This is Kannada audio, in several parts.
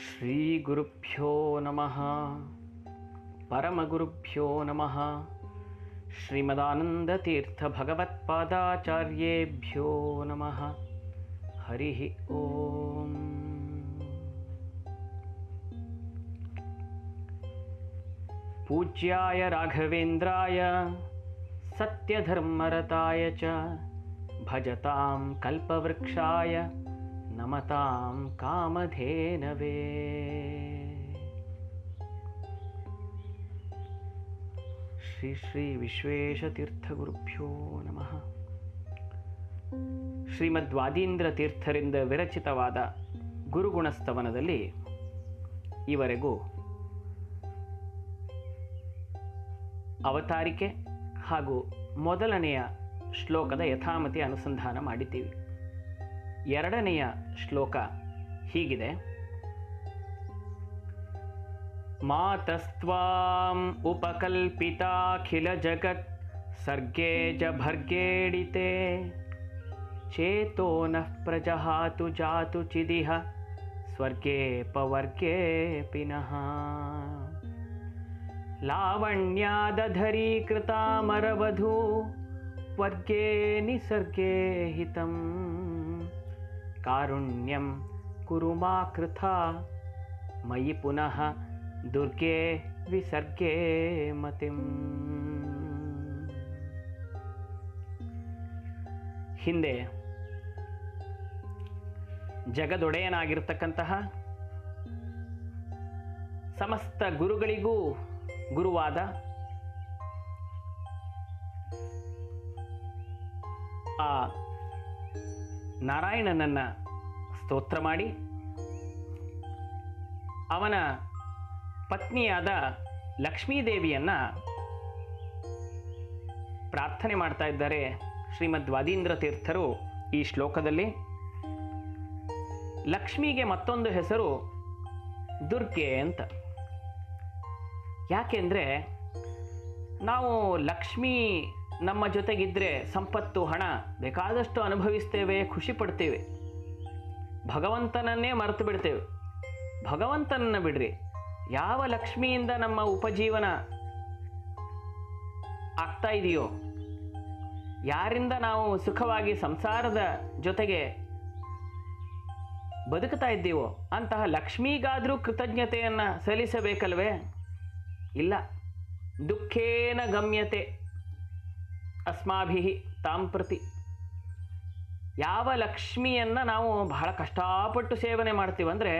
श्रीगुरुभ्यो नमः। परमगुरुभ्यो नमः। श्रीमदानन्दतीर्थभगवत्पादाचार्येभ्यो नमः। हरिः ॐ पूज्याय राघवेन्द्राय सत्यधर्मरताय च भजतां कल्पवृक्षाय। ನಮತಾಂ ಕಾಮಧೇನವೇ ಶ್ರೀ ಶ್ರೀ ವಿಶ್ವೇಶತೀರ್ಥಗುರುಭ್ಯೋ ನಮಃ ಶ್ರೀಮದ್ವಾದೀಂದ್ರ ತೀರ್ಥರಿಂದ ವಿರಚಿತವಾದ ಗುರುಗುಣಸ್ತವನದಲ್ಲಿ ಈವರೆಗೂ ಅವತಾರಿಕೆ ಹಾಗೂ ಮೊದಲನೆಯ ಶ್ಲೋಕದ ಯಥಾಮತಿ ಅನುಸಂಧಾನ ಮಾಡಿದ್ದೀವಿ. ಎರಡನೆಯ ಶ್ಲೋಕ ಹೀಗಿದೆ. ಮಾತಸ್ತ್ವಾಂ ಉಪಕಲ್ಪಿತಾಖಿಲ ಜಗತ್ ಸರ್ಗೇ ಜ ಭರ್ಗೇಡಿತೆ ಚೇತೋ ನಃ ಪ್ರಜಹಾತು ಜಾತು ಚಿದಿಹ ಸ್ವರ್ಗೇ ಪವರ್ಗೇ ಪಿನಃ. ಲಾವಣ್ಯಾದಧರೀಕೃತಾಮರವಧೂ ವರ್ಗೇ ನಿಸರ್ಗೇ ಹಿತಂ. ಕಾರುಣ್ಯಂ ಕುರು ಮಾ ಕೃಥಾ ಮಯಿ ಪುನಃ ದುರ್ಗೆ ವಿಸರ್ಗೇ ಮತಿಂ ಹಿಂದೆ ಜಗದೊಡೆಯನಾಗಿರ್ತಕ್ಕಂತಹ ಸಮಸ್ತ ಗುರುಗಳಿಗೂ ಗುರುವಾದ ಆ ನಾರಾಯಣನನ್ನ ಸ್ತೋತ್ರ ಮಾಡಿ, ಅವನ ಪತ್ನಿಯಾದ ಲಕ್ಷ್ಮೀದೇವಿಯನ್ನು ಪ್ರಾರ್ಥನೆ ಮಾಡ್ತಾ ಇದ್ದಾರೆ ಶ್ರೀಮದ್ ವಾದೀಂದ್ರ ತೀರ್ಥರು ಈ ಶ್ಲೋಕದಲ್ಲಿ. ಲಕ್ಷ್ಮಿಗೆ ಮತ್ತೊಂದು ಹೆಸರು ದುರ್ಗೆ ಅಂತ. ಯಾಕೆಂದರೆ ನಾವು ಲಕ್ಷ್ಮಿ ನಮ್ಮ ಜೊತೆಗಿದ್ದರೆ ಸಂಪತ್ತು, ಹಣ ಬೇಕಾದಷ್ಟು ಅನುಭವಿಸ್ತೇವೆ, ಖುಷಿ ಪಡ್ತೇವೆ. ಭಗವಂತನನ್ನೇ ಮರೆತು ಬಿಡ್ತೇವೆ. ಭಗವಂತನನ್ನು ಬಿಡ್ರಿ. ಯಾವ ಲಕ್ಷ್ಮಿಯಿಂದ ನಮ್ಮ ಉಪಜೀವನ ಆಗ್ತಾ ಇದೆಯೋ, ಯಾರಿಂದ ನಾವು ಸುಖವಾಗಿ ಸಂಸಾರದ ಜೊತೆಗೆ ಬದುಕ್ತಾ ಇದ್ದೀವೋ, ಅಂತಹ ಲಕ್ಷ್ಮಿಗಾದರೂ ಕೃತಜ್ಞತೆಯನ್ನು ಸಲ್ಲಿಸಬೇಕಲ್ವೇ? ಇಲ್ಲ. ದುಃಖೇನ ಗಮ್ಯತೆ. ಅಸ್ಮಾಭಿ ತಾಂ ಪ್ರತಿ ಯಾವ ಲಕ್ಷ್ಮಿಯನ್ನು ನಾವು ಬಹಳ ಕಷ್ಟಪಟ್ಟು ಸೇವನೆ ಮಾಡ್ತೀವಂದರೆ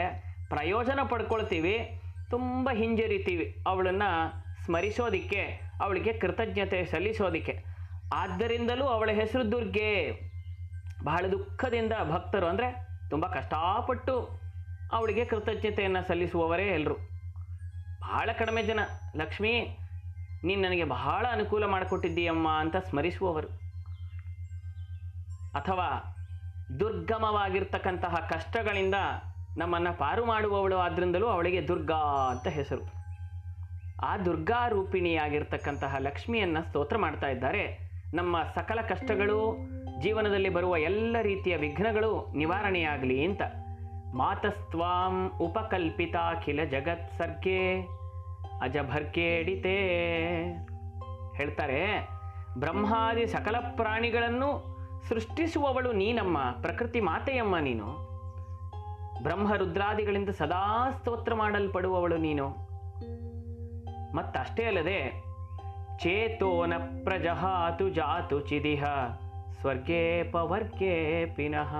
ಪ್ರಯೋಜನ ಪಡ್ಕೊಳ್ತೀವಿ, ತುಂಬ ಹಿಂಜರಿತೀವಿ ಅವಳನ್ನು ಸ್ಮರಿಸೋದಿಕ್ಕೆ, ಅವಳಿಗೆ ಕೃತಜ್ಞತೆ ಸಲ್ಲಿಸೋದಿಕ್ಕೆ. ಆದ್ದರಿಂದಲೂ ಅವಳ ಹೆಸರು ದುರ್ಗೆ. ಬಹಳ ದುಃಖದಿಂದ ಭಕ್ತರು ಅಂದರೆ ತುಂಬ ಕಷ್ಟಪಟ್ಟು ಅವಳಿಗೆ ಕೃತಜ್ಞತೆಯನ್ನು ಸಲ್ಲಿಸುವವರೇ ಎಲ್ಲರೂ ಬಹಳ ಕಡಿಮೆ ಜನ. ಲಕ್ಷ್ಮಿ ನೀನು ನನಗೆ ಬಹಳ ಅನುಕೂಲ ಮಾಡಿಕೊಟ್ಟಿದ್ದೀಯಮ್ಮ ಅಂತ ಸ್ಮರಿಸುವವರು. ಅಥವಾ ದುರ್ಗಮವಾಗಿರ್ತಕ್ಕಂತಹ ಕಷ್ಟಗಳಿಂದ ನಮ್ಮನ್ನು ಪಾರು ಮಾಡುವವಳು ಆದ್ದರಿಂದಲೂ ಅವಳಿಗೆ ದುರ್ಗಾ ಅಂತ ಹೆಸರು. ಆ ದುರ್ಗಾ ರೂಪಿಣಿಯಾಗಿರ್ತಕ್ಕಂತಹ ಲಕ್ಷ್ಮಿಯನ್ನು ಸ್ತೋತ್ರ ಮಾಡ್ತಾ ಇದ್ದಾರೆ. ನಮ್ಮ ಸಕಲ ಕಷ್ಟಗಳು, ಜೀವನದಲ್ಲಿ ಬರುವ ಎಲ್ಲ ರೀತಿಯ ವಿಘ್ನಗಳು ನಿವಾರಣೆಯಾಗಲಿ ಅಂತ. ಮಾತಸ್ತ್ವಾಂ ಉಪಕಲ್ಪಿತಾಖಿಲ ಜಗತ್ ಸರ್ಗೆ ಅಜಭರ್ಕೇಡಿತೆ. ಹೇಳ್ತಾರೆ, ಬ್ರಹ್ಮಾದಿ ಸಕಲ ಪ್ರಾಣಿಗಳನ್ನು ಸೃಷ್ಟಿಸುವವಳು ನೀನಮ್ಮ, ಪ್ರಕೃತಿ ಮಾತೆಯಮ್ಮ ನೀನು. ಬ್ರಹ್ಮ ರುದ್ರಾದಿಗಳಿಂದ ಸದಾ ಸ್ತೋತ್ರ ಮಾಡಲ್ಪಡುವವಳು ನೀನು. ಮತ್ತಷ್ಟೇ ಅಲ್ಲದೆ, ಚೇತೋನ ಪ್ರಜಹಾತು ಜಾತು ಚಿದಿಹ ಸ್ವರ್ಗೇ ಪವರ್ಗೇ ಪಿನಃ.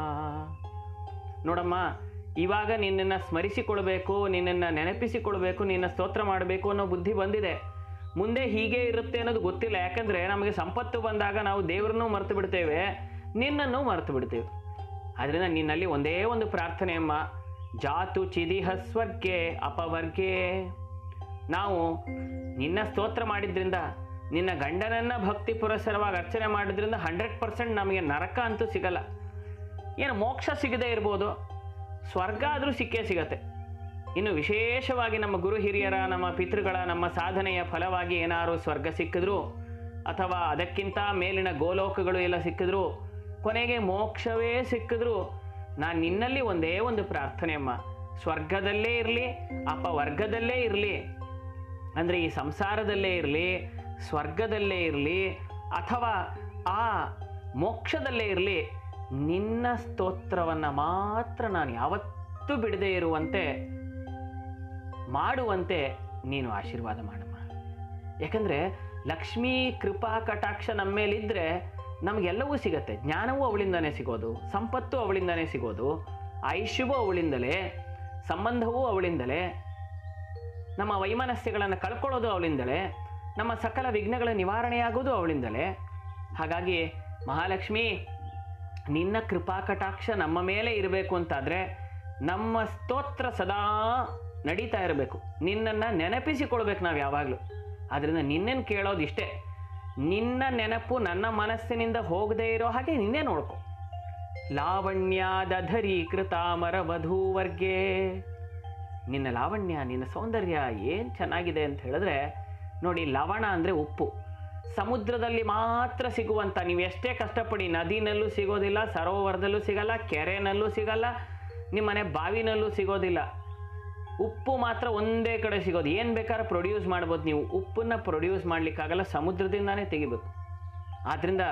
ನೋಡಮ್ಮ ಇವಾಗ ನಿನ್ನನ್ನು ಸ್ಮರಿಸಿಕೊಳ್ಬೇಕು, ನಿನ್ನನ್ನು ನೆನಪಿಸಿಕೊಳ್ಬೇಕು, ನಿನ್ನ ಸ್ತೋತ್ರ ಮಾಡಬೇಕು ಅನ್ನೋ ಬುದ್ಧಿ ಬಂದಿದೆ. ಮುಂದೆ ಹೀಗೆ ಇರುತ್ತೆ ಅನ್ನೋದು ಗೊತ್ತಿಲ್ಲ. ಯಾಕಂದರೆ ನಮಗೆ ಸಂಪತ್ತು ಬಂದಾಗ ನಾವು ದೇವರನ್ನೂ ಮರೆತು ಬಿಡ್ತೇವೆ, ನಿನ್ನನ್ನು ಮರೆತು ಬಿಡ್ತೇವೆ. ಆದ್ದರಿಂದ ನಿನ್ನಲ್ಲಿ ಒಂದೇ ಒಂದು ಪ್ರಾರ್ಥನೆ ಅಮ್ಮ. ಜಾತು ಚಿದಿಹ ಸ್ವರ್ಗೆ ಅಪವರ್ಗೆ. ನಾವು ನಿನ್ನ ಸ್ತೋತ್ರ ಮಾಡಿದ್ರಿಂದ, ನಿನ್ನ ಗಂಡನನ್ನು ಭಕ್ತಿ ಪುರಸ್ಸರವಾಗಿ ಅರ್ಚನೆ ಮಾಡಿದ್ರಿಂದ ಹಂಡ್ರೆಡ್ ಪರ್ಸೆಂಟ್ ನಮಗೆ ನರಕ ಅಂತೂ ಸಿಗಲ್ಲ. ಏನು ಮೋಕ್ಷ ಸಿಗದೇ ಇರ್ಬೋದು. ಸ್ವರ್ಗ ಆದರೂ ಸಿಕ್ಕೇ ಸಿಗತ್ತೆ. ಇನ್ನು ವಿಶೇಷವಾಗಿ ನಮ್ಮ ಗುರು ಹಿರಿಯರ, ನಮ್ಮ ಪಿತೃಗಳ, ನಮ್ಮ ಸಾಧನೆಯ ಫಲವಾಗಿ ಏನಾದ್ರು ಸ್ವರ್ಗ ಸಿಕ್ಕಿದ್ರು, ಅಥವಾ ಅದಕ್ಕಿಂತ ಮೇಲಿನ ಗೋಲೋಕಗಳು ಎಲ್ಲ ಸಿಕ್ಕಿದ್ರು, ಕೊನೆಗೆ ಮೋಕ್ಷವೇ ಸಿಕ್ಕಿದ್ರು, ನಾನು ನಿನ್ನಲ್ಲಿ ಒಂದೇ ಒಂದು ಪ್ರಾರ್ಥನೆ ಅಮ್ಮ. ಸ್ವರ್ಗದಲ್ಲೇ ಇರಲಿ ಅಪ್ಪ ವರ್ಗದಲ್ಲೇ ಇರಲಿ. ಅಂದರೆ ಈ ಸಂಸಾರದಲ್ಲೇ ಇರಲಿ, ಸ್ವರ್ಗದಲ್ಲೇ ಇರಲಿ, ಅಥವಾ ಆ ಮೋಕ್ಷದಲ್ಲೇ ಇರಲಿ ನಿನ್ನ ಸ್ತೋತ್ರವನ್ನು ಮಾತ್ರ ನಾನು ಯಾವತ್ತೂ ಬಿಡದೇ ಇರುವಂತೆ ಮಾಡುವಂತೆ ನೀನು ಆಶೀರ್ವಾದ ಮಾಡಮ್ಮ. ಯಾಕಂದರೆ ಲಕ್ಷ್ಮೀ ಕೃಪಾ ಕಟಾಕ್ಷ ನಮ್ಮ ಮೇಲಿದ್ದರೆ ನಮಗೆಲ್ಲವೂ ಸಿಗತ್ತೆ. ಜ್ಞಾನವೂ ಅವಳಿಂದನೇ ಸಿಗೋದು, ಸಂಪತ್ತು ಅವಳಿಂದನೇ ಸಿಗೋದು ಆಯುಷ್ಯವೂ ಅವಳಿಂದಲೇ, ಸಂಬಂಧವೂ ಅವಳಿಂದಲೇ, ನಮ್ಮ ವೈಮನಸ್ಯಗಳನ್ನು ಕಳ್ಕೊಳ್ಳೋದು ಅವಳಿಂದಲೇ, ನಮ್ಮ ಸಕಲ ವಿಘ್ನಗಳ ನಿವಾರಣೆಯಾಗೋದು ಅವಳಿಂದಲೇ. ಹಾಗಾಗಿ ಮಹಾಲಕ್ಷ್ಮಿ ನಿನ್ನ ಕೃಪಾ ಕಟಾಕ್ಷ ನಮ್ಮ ಮೇಲೆ ಇರಬೇಕು ಅಂತಾದರೆ ನಮ್ಮ ಸ್ತೋತ್ರ ಸದಾ ನಡೀತಾ ಇರಬೇಕು. ನಿನ್ನನ್ನು ನೆನಪಿಸಿಕೊಳ್ಬೇಕು ನಾವು ಯಾವಾಗಲೂ. ಆದ್ದರಿಂದ ನಿನ್ನೇನು ಕೇಳೋದು ಇಷ್ಟೇ ನಿನ್ನ ನೆನಪು ನನ್ನ ಮನಸ್ಸಿನಿಂದ ಹೋಗದೇ ಇರೋ ಹಾಗೆ ನಿನ್ನೆ ನೋಡ್ಕೊ. ಲಾವಣ್ಯಾದಧರಿ ಕೃತಾಮರ ವಧೂವರ್ಗೆ. ನಿನ್ನ ಲಾವಣ್ಯ, ನಿನ್ನ ಸೌಂದರ್ಯ ಏನು ಚೆನ್ನಾಗಿದೆ ಅಂತ ಹೇಳಿದ್ರೆ, ನೋಡಿ, ಲವಣ ಅಂದರೆ ಉಪ್ಪು. ಸಮುದ್ರದಲ್ಲಿ ಮಾತ್ರ ಸಿಗುವಂಥ ನೀವು ಎಷ್ಟೇ ಕಷ್ಟಪಡಿ ನದಿನಲ್ಲೂ ಸಿಗೋದಿಲ್ಲ, ಸರೋವರದಲ್ಲೂ ಸಿಗಲ್ಲ, ಕೆರೆನಲ್ಲೂ ಸಿಗಲ್ಲ ನಿಮ್ಮನೆ ಬಾವಿನಲ್ಲೂ ಸಿಗೋದಿಲ್ಲ. ಉಪ್ಪು ಮಾತ್ರ ಒಂದೇ ಕಡೆ ಸಿಗೋದು. ಏನು ಬೇಕಾದ್ರೆ ಪ್ರೊಡ್ಯೂಸ್ ಮಾಡ್ಬೋದು ನೀವು. ಉಪ್ಪನ್ನು ಪ್ರೊಡ್ಯೂಸ್ ಮಾಡಲಿಕ್ಕಾಗಲ್ಲ, ಸಮುದ್ರದಿಂದಾನೇ ತೆಗಿಬೇಕು. ಆದ್ದರಿಂದ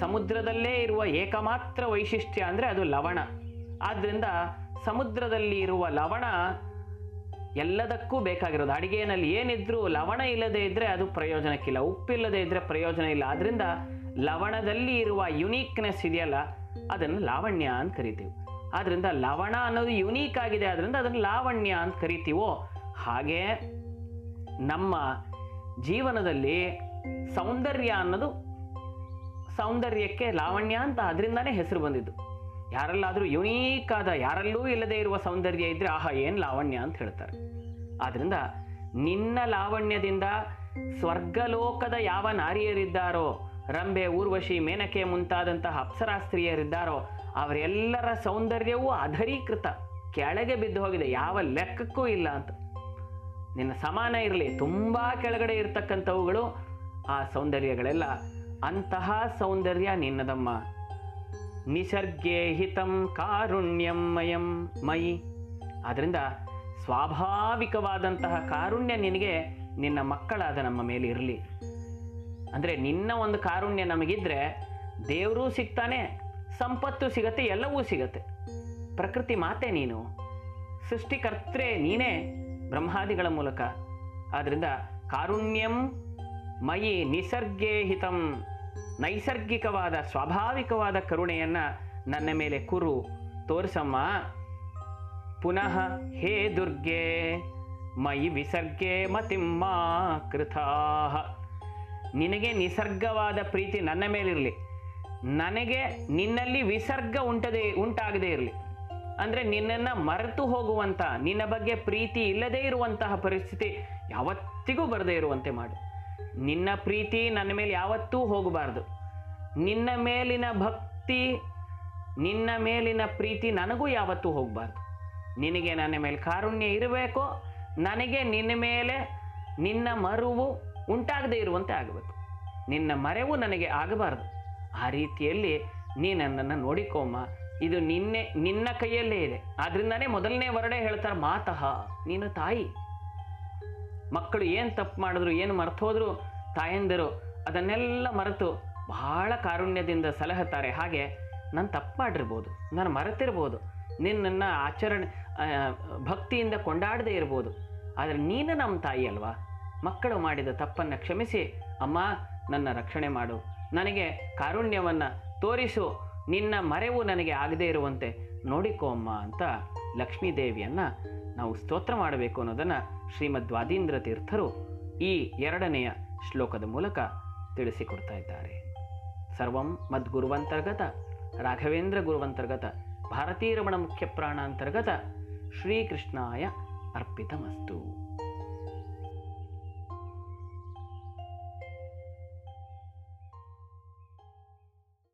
ಸಮುದ್ರದಲ್ಲೇ ಇರುವ ಏಕಮಾತ್ರ ವೈಶಿಷ್ಟ್ಯ ಅಂದರೆ ಅದು ಲವಣ. ಆದ್ದರಿಂದ ಸಮುದ್ರದಲ್ಲಿ ಇರುವ ಲವಣ ಎಲ್ಲದಕ್ಕೂ ಬೇಕಾಗಿರೋದು. ಅಡಿಗೆಯಲ್ಲಿ ಏನಿದ್ರೂ ಲವಣ ಇಲ್ಲದೆ ಇದ್ದರೆ ಅದು ಪ್ರಯೋಜನಕ್ಕಿಲ್ಲ. ಉಪ್ಪಿಲ್ಲದೆ ಇದ್ದರೆ ಪ್ರಯೋಜನ ಇಲ್ಲ. ಆದ್ದರಿಂದ ಲವಣದಲ್ಲಿ ಇರುವ ಯುನೀಕ್ನೆಸ್ ಇದೆಯಲ್ಲ, ಅದನ್ನು ಲಾವಣ್ಯ ಅಂತ ಕರಿತೀವಿ. ಆದ್ದರಿಂದ ಲವಣ ಅನ್ನೋದು ಯುನೀಕ್ ಆಗಿದೆ. ಆದ್ದರಿಂದ ಅದನ್ನು ಲಾವಣ್ಯ ಅಂತ ಕರಿತೀವೋ, ಹಾಗೆ ನಮ್ಮ ಜೀವನದಲ್ಲಿ ಸೌಂದರ್ಯ ಅನ್ನೋದು ಸೌಂದರ್ಯಕ್ಕೆ ಲಾವಣ್ಯ ಅಂತ ಅದರಿಂದಾನೇ ಹೆಸರು ಬಂದಿದ್ದು. ಯಾರಲ್ಲಾದರೂ ಯುನೀಕ್ ಆದ, ಯಾರಲ್ಲೂ ಇಲ್ಲದೆ ಇರುವ ಸೌಂದರ್ಯ ಇದ್ದರೆ ಆಹಾ, ಏನು ಲಾವಣ್ಯ? ಅಂತ ಹೇಳ್ತಾರೆ. ಆದ್ದರಿಂದ ನಿನ್ನ ಲಾವಣ್ಯದಿಂದ ಸ್ವರ್ಗಲೋಕದ ಯಾವ ನಾರಿಯರಿದ್ದಾರೋ ರಂಬೆ ಊರ್ವಶಿ, ಮೇನಕೆ ಮುಂತಾದಂತಹ ಅಪ್ಸರಾಸ್ತ್ರೀಯರಿದ್ದಾರೋ, ಅವರೆಲ್ಲರ ಸೌಂದರ್ಯವೂ ಅಧರೀಕೃತ ಕೆಳಗೆ ಬಿದ್ದು ಹೋಗಿದೆ, ಯಾವ ಲೆಕ್ಕಕ್ಕೂ ಇಲ್ಲ ಅಂತ. ನಿನ್ನ ಸಮಾನ ಇರಲಿ, ತುಂಬ ಕೆಳಗಡೆ ಇರ್ತಕ್ಕಂಥವುಗಳು ಆ ಸೌಂದರ್ಯಗಳೆಲ್ಲ ಅಂತಹ ಸೌಂದರ್ಯ ನಿನ್ನದಮ್ಮ. ನಿಸರ್ಗೇ ಹಿತಂ ಕಾರುಣ್ಯಂ ಮಯಂ ಮಯಿ. ಆದ್ದರಿಂದ ಸ್ವಾಭಾವಿಕವಾದಂತಹ ಕಾರುಣ್ಯ ನಿನಗೆ ನಿನ್ನ ಮಕ್ಕಳಾದ ನಮ್ಮ ಮೇಲೆ ಇರಲಿ. ಅಂದರೆ ನಿನ್ನ ಒಂದು ಕಾರುಣ್ಯ ನಮಗಿದ್ರೆ ದೇವರೂ ಸಿಗ್ತಾನೆ, ಸಂಪತ್ತು ಸಿಗತ್ತೆ, ಎಲ್ಲವೂ ಸಿಗತ್ತೆ. ಪ್ರಕೃತಿ ಮಾತೆ ನೀನು ಸೃಷ್ಟಿಕರ್ತ್ರೆ ನೀನೇ ಬ್ರಹ್ಮಾದಿಗಳ ಮೂಲಕ. ಆದ್ದರಿಂದ ಕಾರುಣ್ಯಂ ಮಯಿ ನಿಸರ್ಗೇ ಹಿತಂ. ನೈಸರ್ಗಿಕವಾದ, ಸ್ವಾಭಾವಿಕವಾದ ಕರುಣೆಯನ್ನು ನನ್ನ ಮೇಲೆ ಕುರು. ತೋರಿಸಮ್ಮ. ಪುನಃ, ಹೇ ದುರ್ಗೆ, ಮೈ ವಿಸರ್ಗೆ ಮತಿಮ್ಮ ಕೃತಾಹ ನಿನಗೆ ನಿಸರ್ಗವಾದ ಪ್ರೀತಿ ನನ್ನ ಮೇಲಿರಲಿ. ನನಗೆ ನಿನ್ನಲ್ಲಿ ವಿಸರ್ಗ ಉಂಟದೆ, ಉಂಟಾಗದೇ ಇರಲಿ. ಅಂದರೆ ನಿನ್ನನ್ನು ಮರೆತು ಹೋಗುವಂಥ ನಿನ್ನ ಬಗ್ಗೆ ಪ್ರೀತಿ ಇಲ್ಲದೇ ಇರುವಂತಹ ಪರಿಸ್ಥಿತಿ ಯಾವತ್ತಿಗೂ ಬರದೇ ಇರುವಂತೆ ಮಾಡು. ನಿನ್ನ ಪ್ರೀತಿ ನನ್ನ ಮೇಲೆ ಯಾವತ್ತೂ ಹೋಗಬಾರ್ದು. ನಿನ್ನ ಮೇಲಿನ ಭಕ್ತಿ, ನಿನ್ನ ಮೇಲಿನ ಪ್ರೀತಿ ನನಗೂ ಯಾವತ್ತೂ ಹೋಗಬಾರ್ದು. ನಿನಗೆ ನನ್ನ ಮೇಲೆ ಕಾರುಣ್ಯ ಇರಬೇಕು? ನನಗೆ ನಿನ್ನ ಮೇಲೆ ನಿನ್ನ ಮರುವು ಉಂಟಾಗದೇ ಇರುವಂತೆ ಆಗಬೇಕು. ನಿನ್ನ ಮರೆವು ನನಗೆ ಆಗಬಾರ್ದು. ಆ ರೀತಿಯಲ್ಲಿ ನೀ ನನ್ನನ್ನು ನೋಡಿಕೋಮ್ಮ. ಇದು ನಿನ್ನೆ, ನಿನ್ನ ಕೈಯಲ್ಲೇ ಇದೆ. ಆದ್ರಿಂದಾನೇ ಮೊದಲನೇ ವರ್ಡೆ ಹೇಳ್ತಾರೆ, ಮಾತಃ ನೀನು ತಾಯಿ. ಮಕ್ಕಳು ಏನು ತಪ್ಪು ಮಾಡಿದ್ರು, ಏನು ಮರ್ತೋದ್ರು ತಾಯಂದಿರು ಅದನ್ನೆಲ್ಲ ಮರೆತು ಬಹಳ ಕಾರುಣ್ಯದಿಂದ ಸಲಹುತ್ತಾರೆ. ಹಾಗೆ ನಾನು ತಪ್ಪು ಮಾಡಿರ್ಬೋದು, ನಾನು ಮರೆತಿರ್ಬೋದು ನಿನ್ನನ್ನು ಆಚರಣೆ ಭಕ್ತಿಯಿಂದ ಕೊಂಡಾಡದೇ ಇರ್ಬೋದು. ಆದರೆ ನೀನು ನಮ್ಮ ತಾಯಿ ಅಲ್ವಾ? ಮಕ್ಕಳು ಮಾಡಿದ ತಪ್ಪನ್ನು ಕ್ಷಮಿಸಿ, ಅಮ್ಮ ನನ್ನ ರಕ್ಷಣೆ ಮಾಡು, ನನಗೆ ಕಾರುಣ್ಯವನ್ನು ತೋರಿಸು, ನಿನ್ನ ಮರೆವು ನನಗೆ ಆಗದೇ ಇರುವಂತೆ ನೋಡಿಕೋ ಅಮ್ಮ ಅಂತ ಲಕ್ಷ್ಮೀದೇವಿಯನ್ನು ನಾವು ಸ್ತೋತ್ರ ಮಾಡಬೇಕು ಅನ್ನೋದನ್ನು ಶ್ರೀಮದ್ ವಾದೀಂದ್ರ ತೀರ್ಥರು ಈ ಎರಡನೆಯ ಶ್ಲೋಕದ ಮೂಲಕ ತಿಳಿಸಿಕೊಡ್ತಾ ಇದ್ದಾರೆ. ಸರ್ವಂ ಮದ್ಗುರುವಂತರ್ಗತ ರಾಘವೇಂದ್ರ ಗುರುವಂತರ್ಗತ ಭಾರತೀರಮಣ ಮುಖ್ಯ ಪ್ರಾಣಾಂತರ್ಗತ ಶ್ರೀಕೃಷ್ಣಾಯ ಅರ್ಪಿತಮಸ್ತು.